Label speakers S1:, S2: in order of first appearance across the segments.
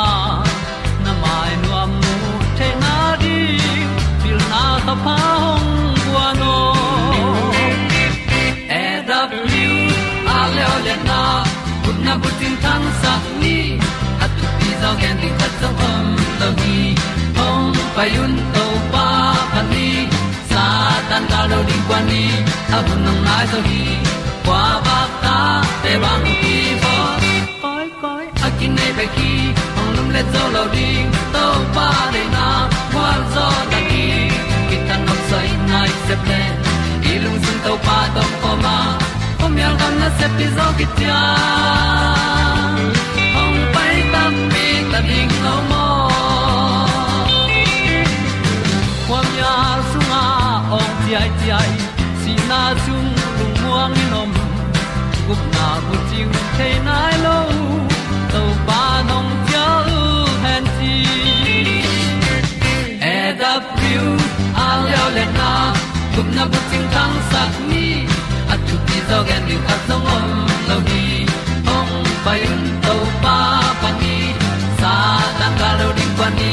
S1: a na mai nu am nu te na di pil na ta pa hong bua no e da blue a le olian na kun na bu tin tan sa ni at tu pi zo gen di khat zo om lo gi hong pai un to pa pa ni. Sa tan da lo di kwan ni. A bu nang mai zo gi kwa ba ta te bang ki bo koi koi a kin nei pe ki le zo lo ding to pa de na kwa zo ta ki ki tan sai nai se ple i lung sun to pa to pa ma. Kom yal gam na se pi zo ki tia ong pai ta mi ta ding lo mo kwa mya sung a ong ti ai ti ai si na chung lung muang ni nom gup na bu ting te nai lo to pa nong han ti e da pru a leo le na gup na bu tin tang sat ni at tu ti zo gen ni at zo om lo ni ong pai un to pa pa ni sa tan ga lo ding pa ni.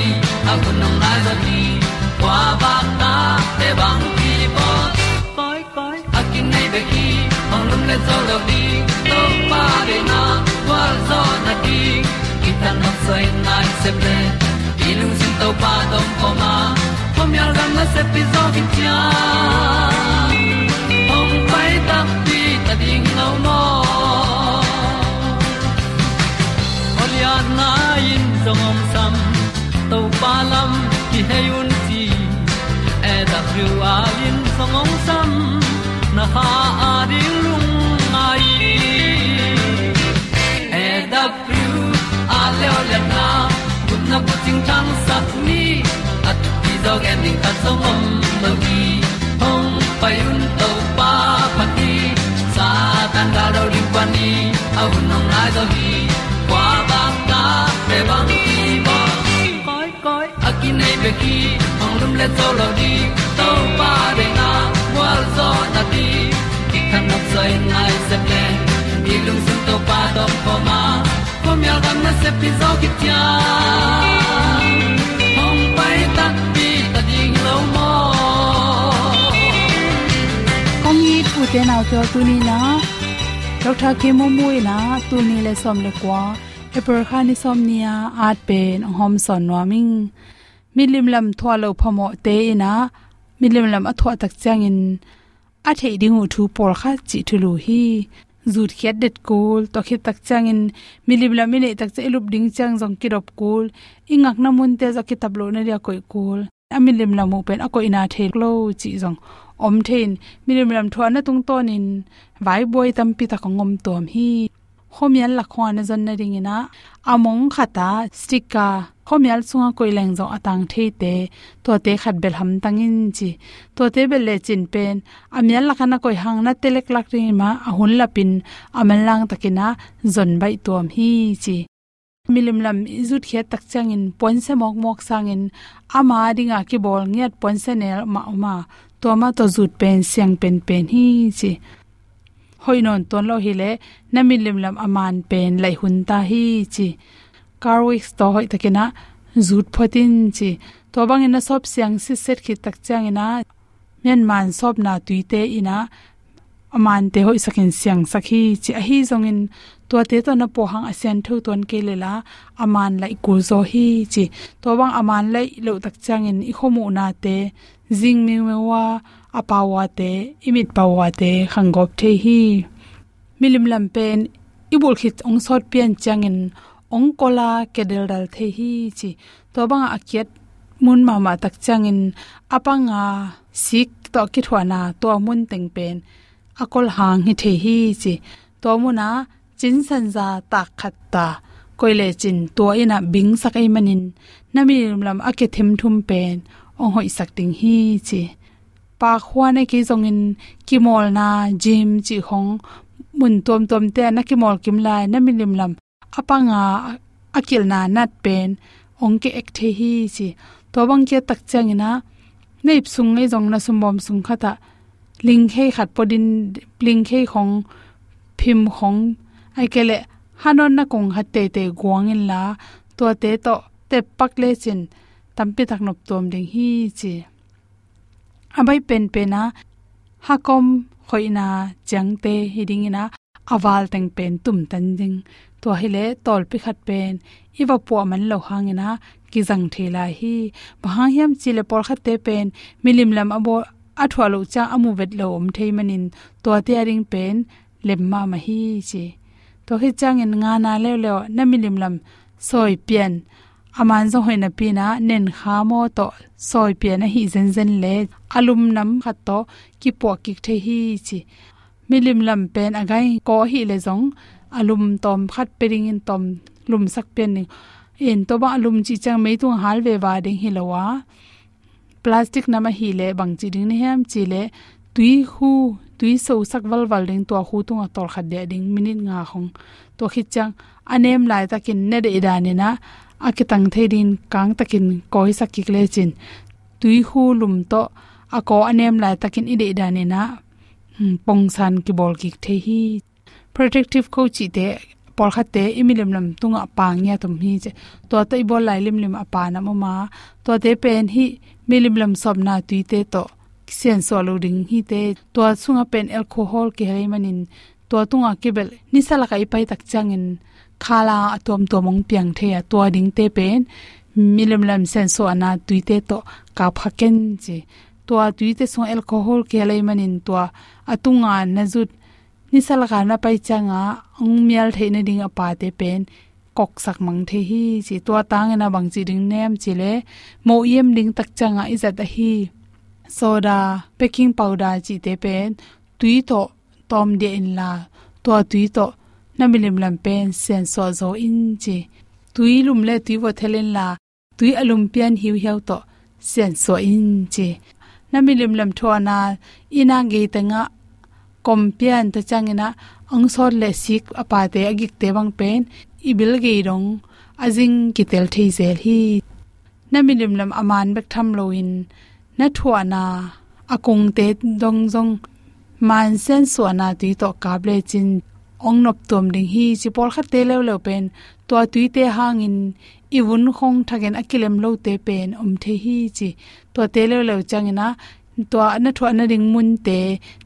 S1: A bu nong lai za ni kwa ba ta te bang ki bo koi koi a kin nei be ki ong lum le zo lo di to pa de na kwa zo na di ki ta no sai nai se ple i lung sin to pa tom ko ma. Pom yal gam na se pi zo ki tia ong pai ta pi ta ding lo mo Olia na in song om sam to pa lam ki hay un ti e da thru a in song om sam na ha a di lung mai e da thru le na kun na bu ting tang sat ni at ti dog ending ta zong om lo gi hong pai un to pa pa ti sa tan ga do ri pa ni au nong lai do gi kwa ba ta pe bang ki bo koi koi a ki nei ki lum le zo lo di to pa de na. Wa zo na di ki kan nok sai nai se ple ni lung sun to pa do po ma mi al gam na se pi zo ki tia hom pai ta pi ta ding lo mo
S2: kong ni pu te nau to tu ni na doctor dr kemo mu na tu ni le som le kwa epur kha ni som nia at pen hom son no ming milim lam thwa lo phamo te ina milim lam athwa tak chang in a thei ding u thu por kha chi thulu hi zut khiat det kul to khit tak chang in. Milib la mi tak che lup ding chang jong ki rop kul ingak na mun te za tablo na ria koi kul amilim la mu pen ako ina the klo chi jong om thein milim lam thwa na tung ton in vai boy tam pi ta ngom tom hi. Homial la khwana jan na ring ina among khata stika khomial sunga koileng zo atang theite to te khat bel ham tangin chi. To te bel le chin pen, amial lakana koi hang na telek lak ri ma, ahun lapin amal lang takina, zon bai tom hi chi. Milim lam izut khe tak changin ponse mok mok sangin, ama dinga ki bol ngiat ponse nel ma ma to ma to zut pen, siang pen pen hi chi. Hoinon ton lo hi le, na milim lam aman pen lai hun ta hi chi carwix to hoi takena zut photin chi. To bang ina sop siang si set khi tak chang ina men man sop na tuite ina. Aman te hoi sakin siang sakhi chi a hi zong in. To te to na po hang asian thu ton ke lela aman lai kul zo hi chi. To bang aman lai lo tak chang in. I khomu na te. Jing mi me wa apawa te imit pawa te khangop the hi. Milim lam pen ibul khit ong sot pian changin ong kola kedel dal the hi chi. To bang akiat mun ma ma tak changin apanga sik to ki thwana to mun teng pen. Akol hang hi the hi chi. To muna chin san za tak khat ta. Koile chin to ina bing sakai manin. Nami lam ake them thum pen. Ong hoi sak ting hi chi. Pa khwane ki zongin ki mol na jim chi hong. Mun tom tom te na ki mol kim lai. Na milim lam apanga akil na nat pen, ongke ek the hi chi to bang ke tak changina neip sung ngai jong na sum bom sung khata. Ling khei khat podin, ling khei khong, phim khong. Ai kele hanon na kong hat te te guang in la. To te to, te pak le chin. Tampi tak nop tom ding hi chi abai pen pena hakom khoina changte hiding ina. Awal teng pen tum tan ding to hile tol pi khat pen. Iwa po man lo hangina ki jang thela hi. Bahang hiam chile por khat te pen. Milim lam abo athwa lo cha amu vet lo om thei manin to te ring pen, lem ma hi chi. To hi chang en nga na le le na milim lam, soi pian. Aman zo hoina pina nen kha mo to, soi pian hi zen zen le. Alum nam khat to, ki po ki the hi chi. Milim lam pen agai ko hi le zong alum tom, khat pering in tom, lum sak pen ni. En to ba lum chi chang mei tu hal ve wa ding hi lowa plastic nama hi le bang chi ding ni hem, chi le tui hu, tui so sak wal wal ding to hu tu nga tor khat de ding minute nga khong to khit chang, anem lai takin ne de da ni na akitang thedin kang takin koi sakik le chin. Tui hu lum to ako anem lai takin ide da ni na. Hmm, Pongsan ki bol ki the hi protective coach te por khate imilem lam tunga pangya tum hi che to tai bol lai lim lim apa na ma. To te pen hi milim lam sob na tu te to sen so lo ding. Hi te to sunga pen alcohol ke hai manin. To tunga kebel nisala kai pai tak changin khala atom to mong piang the ya to ding te pen. Milim lam sen so ana tu te to, ka phaken che. To tu te so alcohol ke lai manin. To atunga nazut nisal ga pai changa ong mial theina ding apa te pen kok sak mang the hi, chi to tang na bang chi ding nem chi le, mo yem ding tak changa izat a hi. Soda, baking powder chi te pen, tui to, tom de in la to tui to na milim lam pen, sen so zo in chi. Tui lum le tui wo thelen la, tui alum pian hiu hiu to, sen so in chi. Na milim lam thona ina ge tanga kompian ta changina angsor le sik apa te agik te bang pen, ibil ge rong ajing ki tel thei zel hi. Namilim lam aman bek tham loin na thuana akong te dong jong man sen suana ti to kable chin, ong nop tom ding hi, chi por kha te le le pen to tui te hangin iwun khong thagen akilem lo te pen om the hi chi to te le le changina to na thwa na ring mun te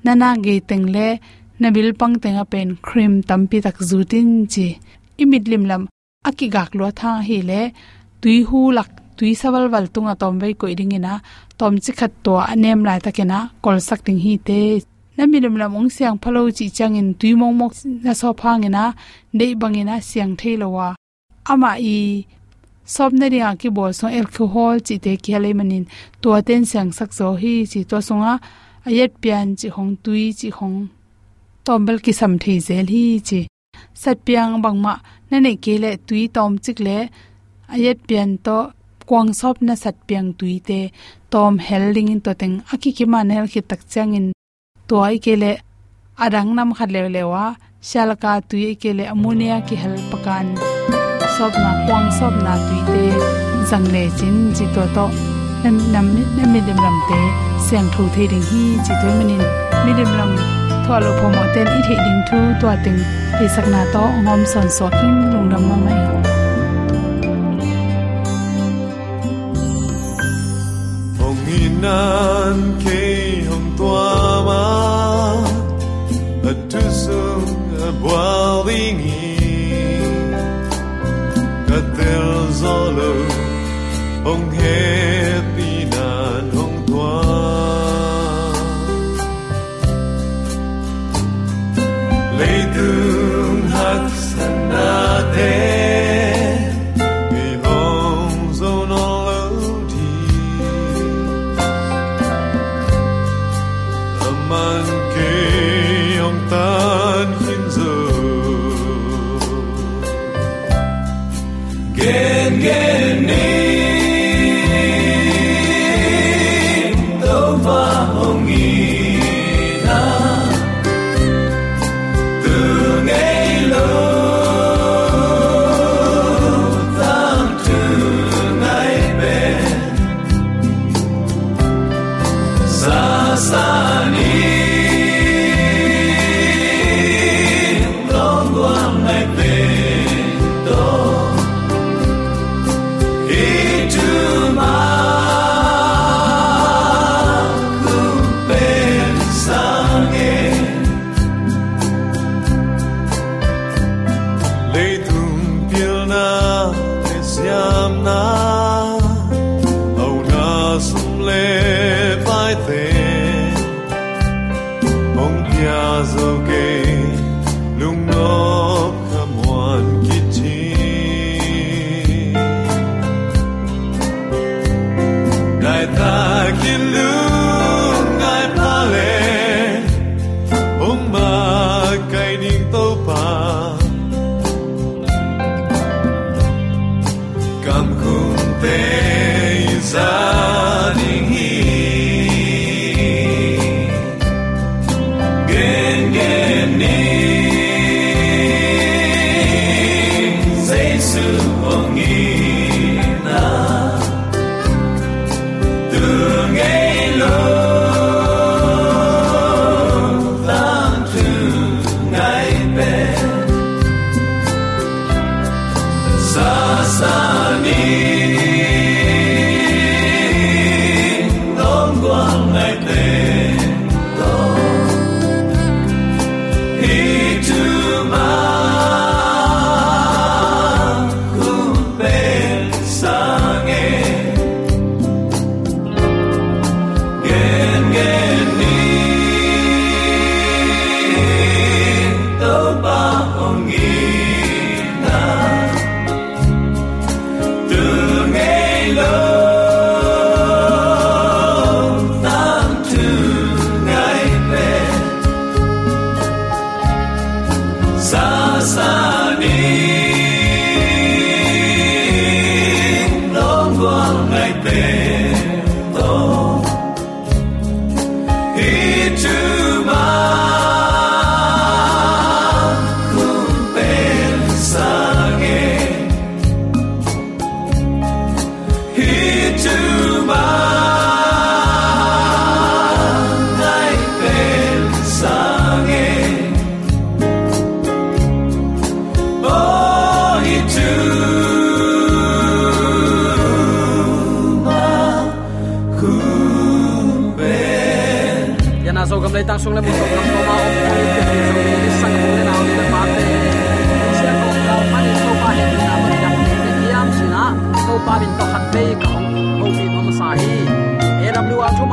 S2: na na ge teng le na bil pang teng a pen cream tampi tak zutin chi. Imit lim lam, aki gak lo tha hi le, tui hu lak, tui sawal wal tunga tom vei ko iring ina, tom chi khat to anem lai takena kol sak ting hi te. Na mi lam lam ong siang phalo chi changin tui mong mok na so phang ina nei bang ina siang theilowa ama i sob na ria ki bol so alcohol chi te ki hale manin to ten sang sak zo hi chi to songa ayet pian chi hong tui chi hong tombel ki sam thei zel hi chi sat piang bangma na ne ke le tui tom chik le ayet pian to kwang sop na sat piang tui te tom helding in to teng aki ki man hel ki tak chang in to ai ke le arang nam khat le lewa shalka tui ke le ammonia ki hel pakan sop na kwang sop na tuite zang le chin chi to to. Nam nam nam, mi dem ram te siang thu the ding hi chi to manin. Mi dem ram tho lo pho mo ten, i the ding thu tua ting. Ti sak na to, ngom son sot ning lung dam ma mai.
S3: Hong hinan ke hồng tua ma a tu sung a bwa ling hi tell zolo bong het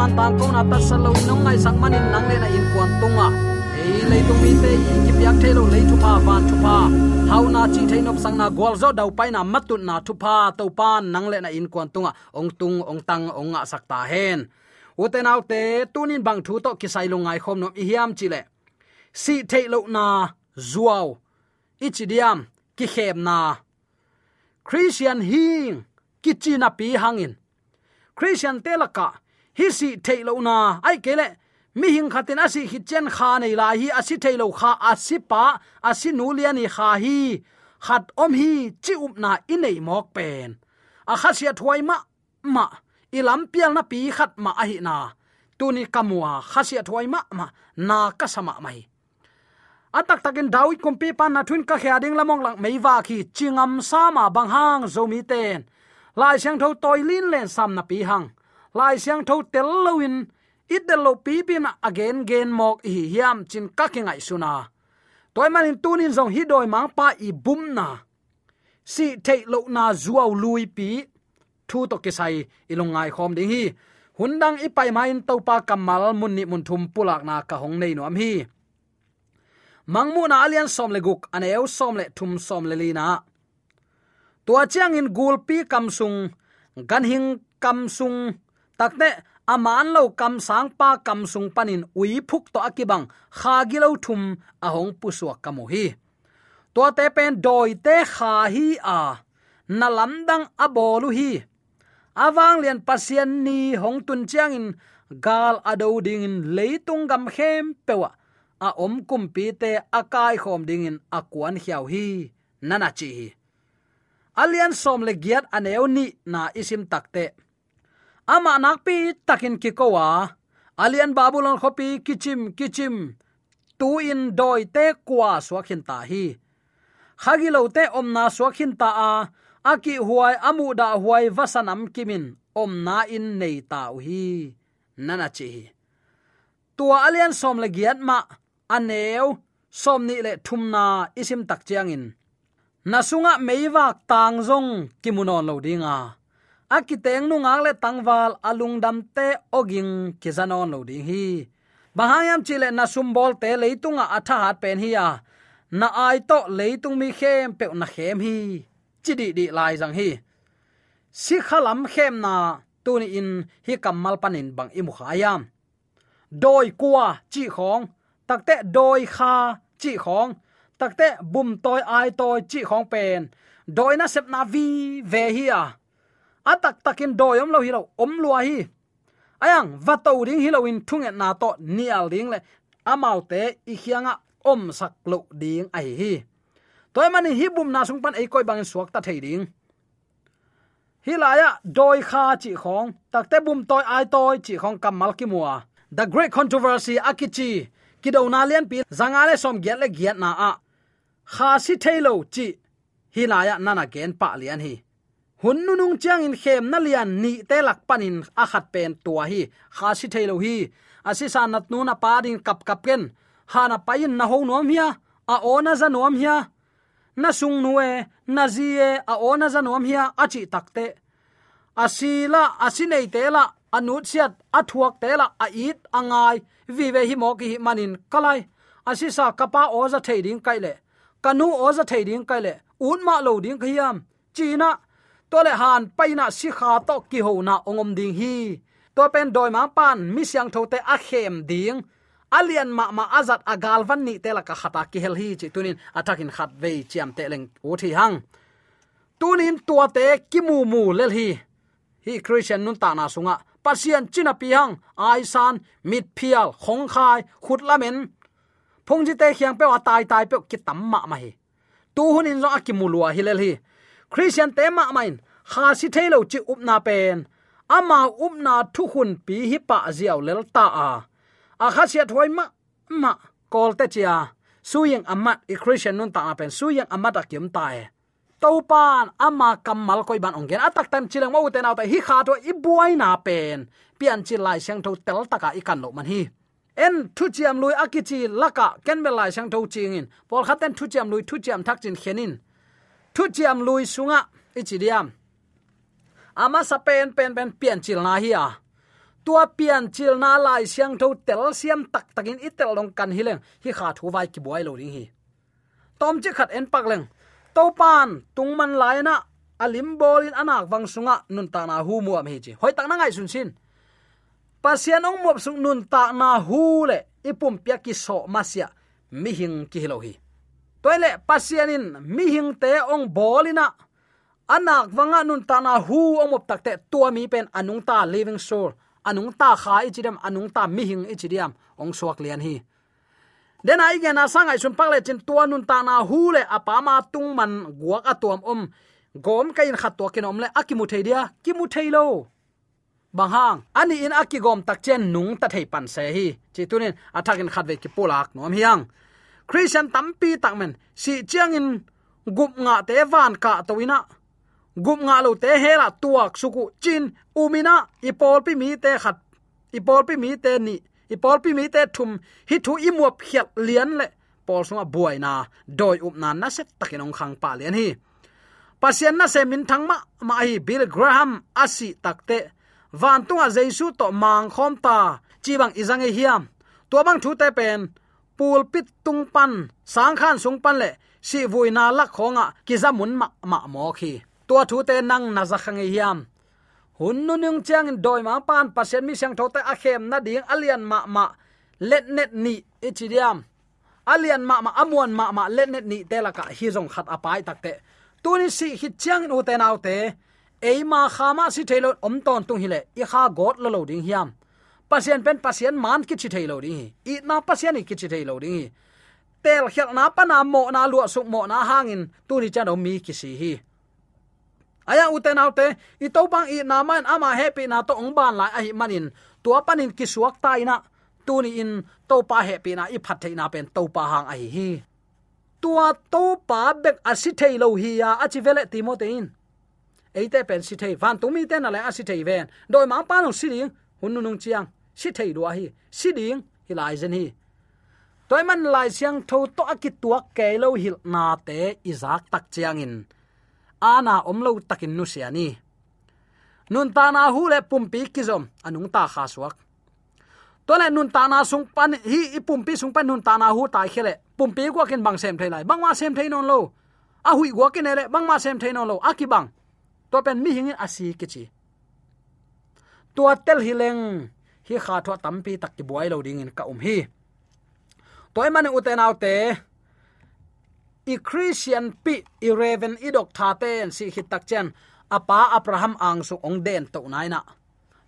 S3: man tang ko na ta sa lo nong ngai sang manin nang le na in kwan tunga ei le tu mi te i ki pyak the lo le thu pa, van thu pa. Hau na chi thein op sang na gol zo dau pai na matut na thu pa to pa nang le na in kwan tunga ong tung ong tang ong nga sak ta hen uten autte tunin bang thu to kisai lo ngai khom no i hiam chile si thailo na zuaw ichidiam ki khem na. Christian hing kichina pi hangin christian telaka hi si thailo na. Ai kele mi hing khatin asi hi chen kha nei la hi. Asi thailo kha, asi pa, asi nuliani kha hi. Khat om hi, chi up na inei mok pen. A khasia thwai ma ma. Ilam pial na pi khat ma a hi na. Tuni kamwa khasia thwai ma ma. Na ka sama mai. Atak takin dawit kompi pan na thun ka khya ding lamong lang meiwa khi chingam sama bang hang zomi ten. Lai sang tho toilin len sam na pi hang
S4: lai siang tho tel loin it del lo pi pi na again gen mok hi hiam chin ka ki ngai suna toy tuân tunin zong hi doi mang pa i bum na. Si thei lo na zuaw lui pi, thu to ke sai ilungai khom ding hi. Hundang ipai main topa kamal munni mun thum pulak na ka hong nei no am hi mangmu na alian som le guk ane eu som le thum som le lina tua chiang in gul pi cam sung, gan hing kam takte aman lo kam sang pa kam sung panin ui phuk to akibang, kha gilo thum ahong pusuak kamu hi. To te pen doi te kha hi a, na lamdang abolu hi. Awang lian pasien ni hong tun chiang in, gal ado ding in leitung gam khem pewa. A om kum pi te akai khom ding in akuan hiao hi, nana chi alian som le giat aneu ni na isim takte ama nak pi takin ki kowa alian babulon khopi kichim kichim. Tu in doi te kwa swakhin ta hi. Khagilo te om na swakhin ta a. Aki huai, amu da huai vasanam kimin. Om na in nei ta hi. Nana chi tua alian som le giat ma. Aneu, som ni le thumna isim tak chiang in. Nasunga meiwak tang zong kimunon lo dinga akiteng nu ngang le tangwal alung dam te oging kizanon lo ding hi. Bahayam chile na sumbol te leitunga atha hat pen hi ya na ai to leitung mi khem pe na khem hi. Chidi di lai jang hi. Si khalam khem na tuni in hi kamal panin bang imu khayam doi kwa chi khong. Takte doi kha chi khong. Takte bum toy ai toy chi khong pen. Doi na sep na vi ve hi à atak takin doyom lo hiro om lua hi. Ayang vato ding hilo in thunget na to, nial ding le. Amaute ikhianga om sak lo ding ai hi. Toy mani hi bum na sung pan ei koi bang suak ta thei ding. Hi laya doi kha chi khong. Takte bum toy ai toy chi khong kamal ki mua. The great controversy akichi kido na lian pi zangale som giat le giat na a. Kha si thailo chi. Hi laya nana gen pa lian hi hun nu nung chiang in khem na lian ni te lak panin a khat pen tua hi. Kha si thailo hi. Asisa nat nu na pa din kap kap ken. Ha na pain na ho nom hia. A ona za nom hia. Na sung nuwe na zie a ona za nom hia. Achi takte asila asinei te la. Anut siat athuak te la. A it angai vi ve hi mo ki manin kalai asisa kapa oza thading kaile kanu oza thading kaile un ma lo ding khiam china tole han paina si kha to ki ho na ongom ding hi. To pen doi ma pan mi siang tho te a khem ding. Alian ma ma azat agal van ni te la ka khata ki hel hi chi tunin atakin khat ve chiam te leng u thi hang. Tunin tua te ki mu mu lel hi. Hi christian nun ta na sunga. Pasian china piang ai san, mit phial, khong khai, khut lamen. Phong ji te khiang pe wa tai tai pe ki tam ma ma hi. Tu hun in zo akimulua hilel hi christian te ma main, kha si thelo chi upna pen, ama upna thu hun pi hi pa ziaw lel ta a. A kha sia thoi ma ma, kol te chia suyeng amat i christian nun ta pen suyeng amat akim ta e. To pan, ama kamal koi ban ongen atak tan chilang mo te na ta hi kha to i buai na pen, pian chi lai sang tho tel taka i kan lo man hi. En thu chiam lui akichi laka ken be lai sang tho ching in pol khaten thu chiam lui thu chiam thak chin khenin thu chiam lui sunga ichidiam ama sa pen pen pen, pian chil na hi a. Tua pian chil na lai siang tho tel siam tak takin itel long kan hileng hi kha thu vai ki boy lo ring hi. Tom chi khat en pak leng. To pan tung man lai na, alim bolin anak wang sunga, nun ta na hu muam hi chi. Hoi tak na ngai sun sin. Pasian ong muap sung nun ta na hu le, ipum pya ki so masia, mi hing ki hilo hi toile pasianin mi hing te ong bolina. Anak wanga nun ta na hu omop mop takte tua mi pen anung ta living soul. Anung ta kha ichidam, anung ta mi hing ichidiam ong suak lian hi. Den ai gen asangai sun pakle chin tua nun ta na hu le apama tung man guak atuam om. Gom kain khat to ken om le akimu theidia kimu theilo bang hang ani in akigom tak chen nung ta thei pan se hi. Chi tunin athakin khat ve ki polak nom hiang christian tampi takmen. Si chiang in gup nga te van ka toina gup nga lo te hela tuak suku chin umina. Ipol pi mi te khat. Ipol pi mi te ni. Ipol pi mi te thum. Hi thu i muap khiat lian le. Pol sunga buai na. Doi up na na set takinong khang pa lian hi. Pasian na se min thang ma. Ma hi bill graham, asi takte van tunga jesu to mang khom ta. Chi bang izang e hiam. To bang thu te pen pul pit tung pan sang khan sung pan le si vui na lak khonga ki zamun ma ma mo khi tua thu te nang na za khang hiam. Hun nu nung chang doi ma pan pasien mi sang thote a khem na ding alian ma ma let net ni ichidiam alian ma ma amuan ma ma let net ni te la ka hi jong khat apai takte tuni si hi chang u te nau te eima khama si thailo om ton tung hile i kha god lo lo ding hiam pasien pen, pasien man ki chi thailo ding i na pasien ki chi thailo ding tel khel na pa na mo na lu su mo na hangin. Tu tuni chan mi ki si hi. Aya uten autte i to bang i na man ama happy na to ong ban lai a hi manin. Tua panin ki suak tai na. Tu ni in to pa happy na, i phat na pen to pa hang ai hi tua to pa bek asi thei lo hi ya achi vele timotein eite pen si thei van tumi ten ala asi thei ven. Doi ma pa no si ding hun nu nung chiang si thei do hi si ding hi lai zen hi. Toy man lai siang tho to akit tuak ke lo hil na te izak tak chiang in. Ana omlo takin nu siani nun ta na hu le pumpi kizom anung ta kha suak to le nun ta na sung pan, hi ipumpi sung pan nun ta na hu tai khele pumpi ko ken bang sem thai lai bang ma sem thai non lo a hui go ken le bang ma sem thai non lo a ki bang to pen mi hing asi ki chi. Tua tel hileng hi kha thwa tampi tak ki buai lo ding in ka um hi. Toy man uten autte i christian pi i raven i dok tha ten si hit tak chen, apa abraham ang su ong den to nai na.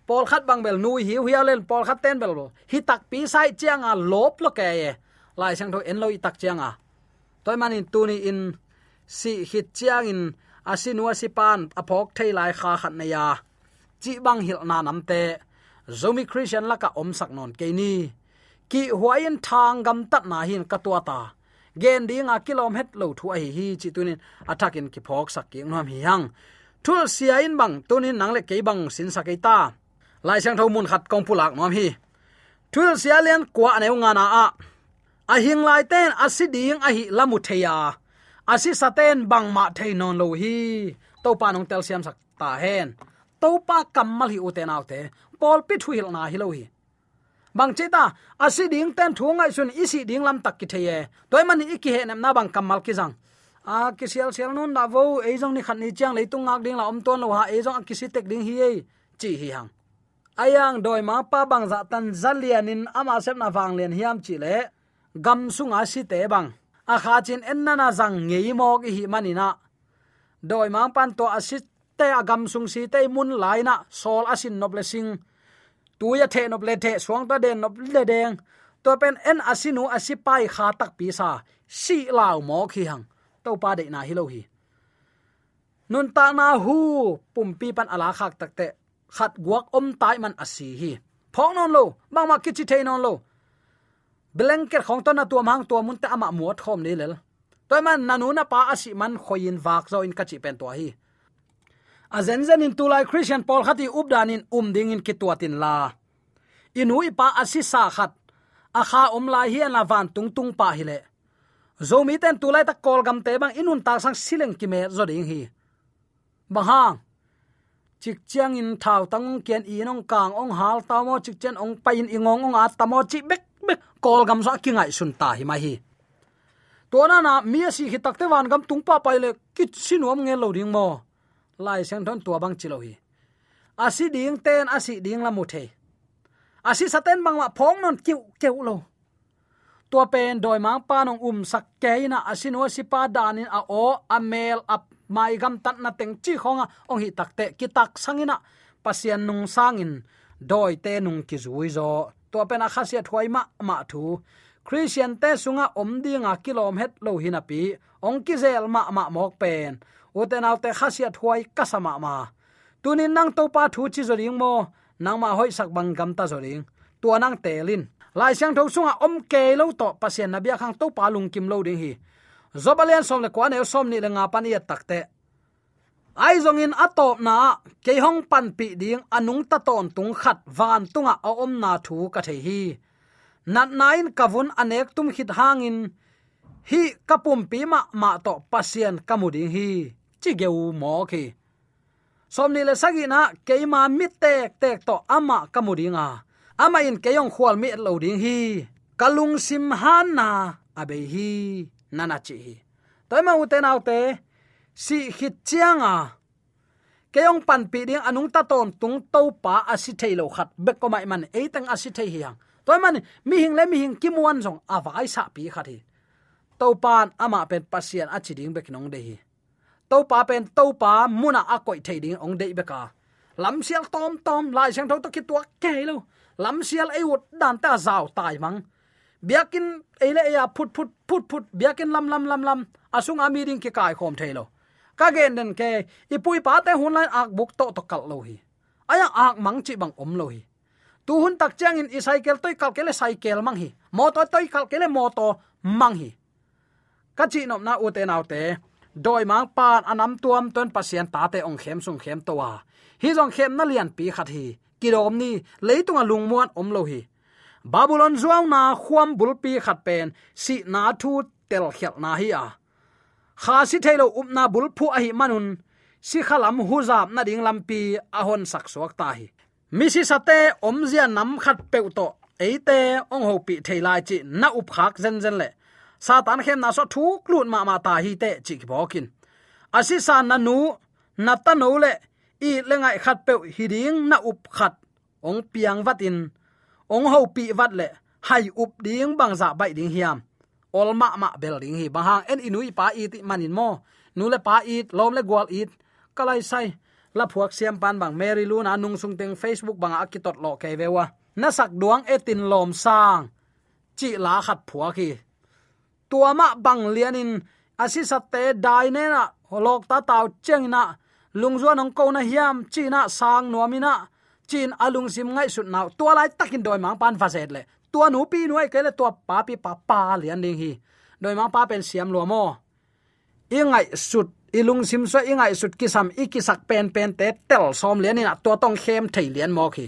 S4: Pol khat bang bel nui hiu hi len pol khat ten bel hi tak pi sai chiang a lop lo ke ye. Lai sang tho en lo i tak chiang a. Toy man in tu ni in si hit chiang in asinua sipan aphok thei lai kha khat na ya. Chi bang hil na nam te zomi christian laka omsak non ke ni. Ki huain thang gam tat na hin katwa ta. Gen ding a kilom het lo thu ai hi chi tunin attackin ki phok sak ki ngam hi hang thul sia in bang tunin nang le ke bang sin sa ke ta. Lai sang thau mun khat kong pulak nom hi. Thul sia len kwa ne nga na a. A hing lai ten asiding a hi lamu theya asi saten bang ma thei non lo hi. To pa nong tel siam sak ta hen. To pa kamal hi uten autte pol pi thuil na hi lo hi. Bang cheta asi ding ten thungai sun isi ding lam tak ki theye toy man iki he nam na bang kamal ki jang. A ki sial sial nun na vo e jong ni khan ni chang le tung ngak ding la om ton lo ha e jong ki si tek ding hi ei chi hi hang. Ayang doi ma pa bang za tan zalianin ama sep na wang len hiam chi le, gam sunga si te bang. A kha chin en na na zang ngei mo ki hi manina doi ma pan to asit te agam sung si te mun lai na, sol asin no blessing tuya the no ble the suang ta den no le deng. To pen en asinu asipai kha tak pi sa. Si lao mo khi hang. To pa de na hi lo hi. Nun ta na hu, pum pi pan ala khak tak te. Khat guak om tai man asi hi. Phong non lo bang ma kichi the non lo. Blanket khong to na tu mang tu mun ta ama muat khom ni lel. Toy man nanu na pa asi man khoin vak zo in kachi pen to hi a zen zen in tulai christian paul khati updan in um ding in kitwatin la. Inui pa asisa khat. A kha om lai hian la van tung tung pa hi le. Zomi ten tulai ta kol gam te bang inun ta sang sileng ki me zo ding hi. Bang chik chiang in thau tang kian i nong kang ong hal ta mo chik chen ong pain ingong ong a ta mo chi bek bek kol gam sa ki ngai sun ta hi mai hi. To na na mi si hi takte wan gam tung pa pai le kit sinuam nge lo ding mo lai sang thon tua bang chilo hi asi ding ten, asi ding la muthe asi saten bang ma phong non kiu keu lo. Tua pen doi mang pa nong um sak keina na asino si pa danin a o, a mel, a mai gam tat na teng chi khonga, ong hi takte ki tak sangina pasian nung sangin, doi te nung ki zui zo. Tua pen a khasiat huai ma ma thu. Christian te sunga om dinga kilom het lo hinapi ong ki zel ma ma mok pen uten alte khasiat huai kasama ma. Tunin nang to pa thu chi zoring mo, nang ma hoi sak bang gam ta zoring. Tua nang telin lai siang tho sunga om ke lo to, pasien nabia khang to pa lung kim lo ding hi. Zobalian som le kwane som ni le nga pan ye takte ai zong in atop na, ke hong pan pi ding anung ta ton tung khat van tunga a om na thu ka the hi. Nat nain kavun anek tum khit hangin. Hi kapum pi ma ma to pasien kamuding hi chi geu mo khi somni le sagina keima mi tek tek to ama kamudinga ama in keyong khwal mi lo ding hi. Kalung sim han na abe hi nana chi hi. Toy ma uten autte si khit chianga keyong pan pi ding anung ta ton tung to pa asi thailo khat be ko mai man e tang asi thai hiang toy man, mi hing le mi hing kimuan jong avai sa pi khat hi to pan ama pen pasian achi ding bek nong de hi to pa pen to pa muna a koi thai ding ong dei beka. Lam sial tom tom, lai sang tho to ki tuak ke lo. Lam sial ai ut dan ta zaw tai mang. Biakin ele ya phut phut phut phut. Biakin lam lam lam lam. Asung ami ding ki kai khom thailo ka gen den ke ipui pa te hun lai ak buk to to kal lo hi. Aya ak mang chi bang om lo hi. Tu hun tak chang in i cycle toy kal kele cycle mang hi. Motor toy kal kele motor mang hi. Ka chi nom na u te nau te doi mang pan anam tuam ton pasien ta te ong khem sung khem towa hi jong khem na lian pi khat hi. Kilom ni leitunga lungmuan om lo hi. Babylon zuang na khuam bulpi khat pen. Si na thu tel khel na hi a. Kha si thailo upna bul phu a hi manun. Si khalam hu zap na ding lampi a hon sak suak ta hi. Mi si sate om zia nam khat pe to. Eite ong ho pi thailai chi na up khak zen zen le satan khem na so thuk lut ma ma ta hi te chi bokin asi san na nu, na ta no le, i lengai khat pe hi ding na up khat. Ong piang watin ong ho pi wat le, hai up ding bang za bai ding hiam. Ol ma ma bel ding hi bang hang. En inui pa i ti manin mo. Nu le pa i, lom le gwal i. Kalai sai, la phuak siam pan bang mary lu na nung sung teng facebook bang akitot lo ke wewa na sak duang etin lom sang. Chi la khat phuak hi tuama bang lianin asi satte dai ne na, holok ta taw cheng na. Lungzua nong ko na hiam china sang nomina chin alung sim ngai sut naw tua lai takin doi mang pan faset le. Tua nu pi nu ai kele tua pa pi pa pa lian ding hi. Doi mang pa pen siam lo mo ingai sut, ilung sim so ingai sut kisam, ikisak pen pen te tel som lian ina. Tua tong khem thei lian mo khi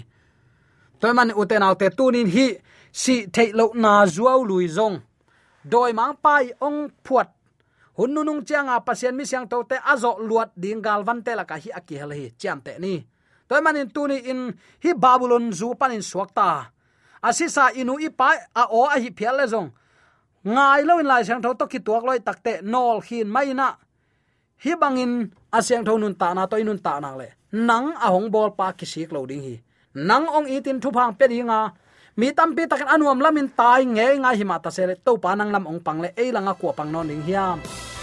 S4: toy man uten autte tunin hi, si thei lo na zuaw lui zong doi mang pai ong phuat hun nu nung chianga à, pasien mi siang to te azo luat ding gal van te la ka hi akihel hi chiam te ni. Toy manin tuni in hi babylon zu panin suakta asisa à, inu ipa a à, o a hi phial le zong. Ngai lo in lai sang tho to ki tuak loi takte nol khin mai na. Hi bangin asyang tho nun ta na to nun ta na le. Nang a hong bol pa ki sik lo ding hi. Nang ong itin thu phang pe dinga mi tam pi takin anuam lamin tai nge nga hi ma ta se to panang lam ong pangle e langa ko pang non ding hiam.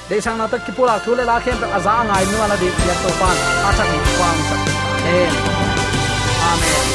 S4: De sang na ta ki pula le la khem pe aza ngai nu ala de ya to pan a thak ni kwang sak amen.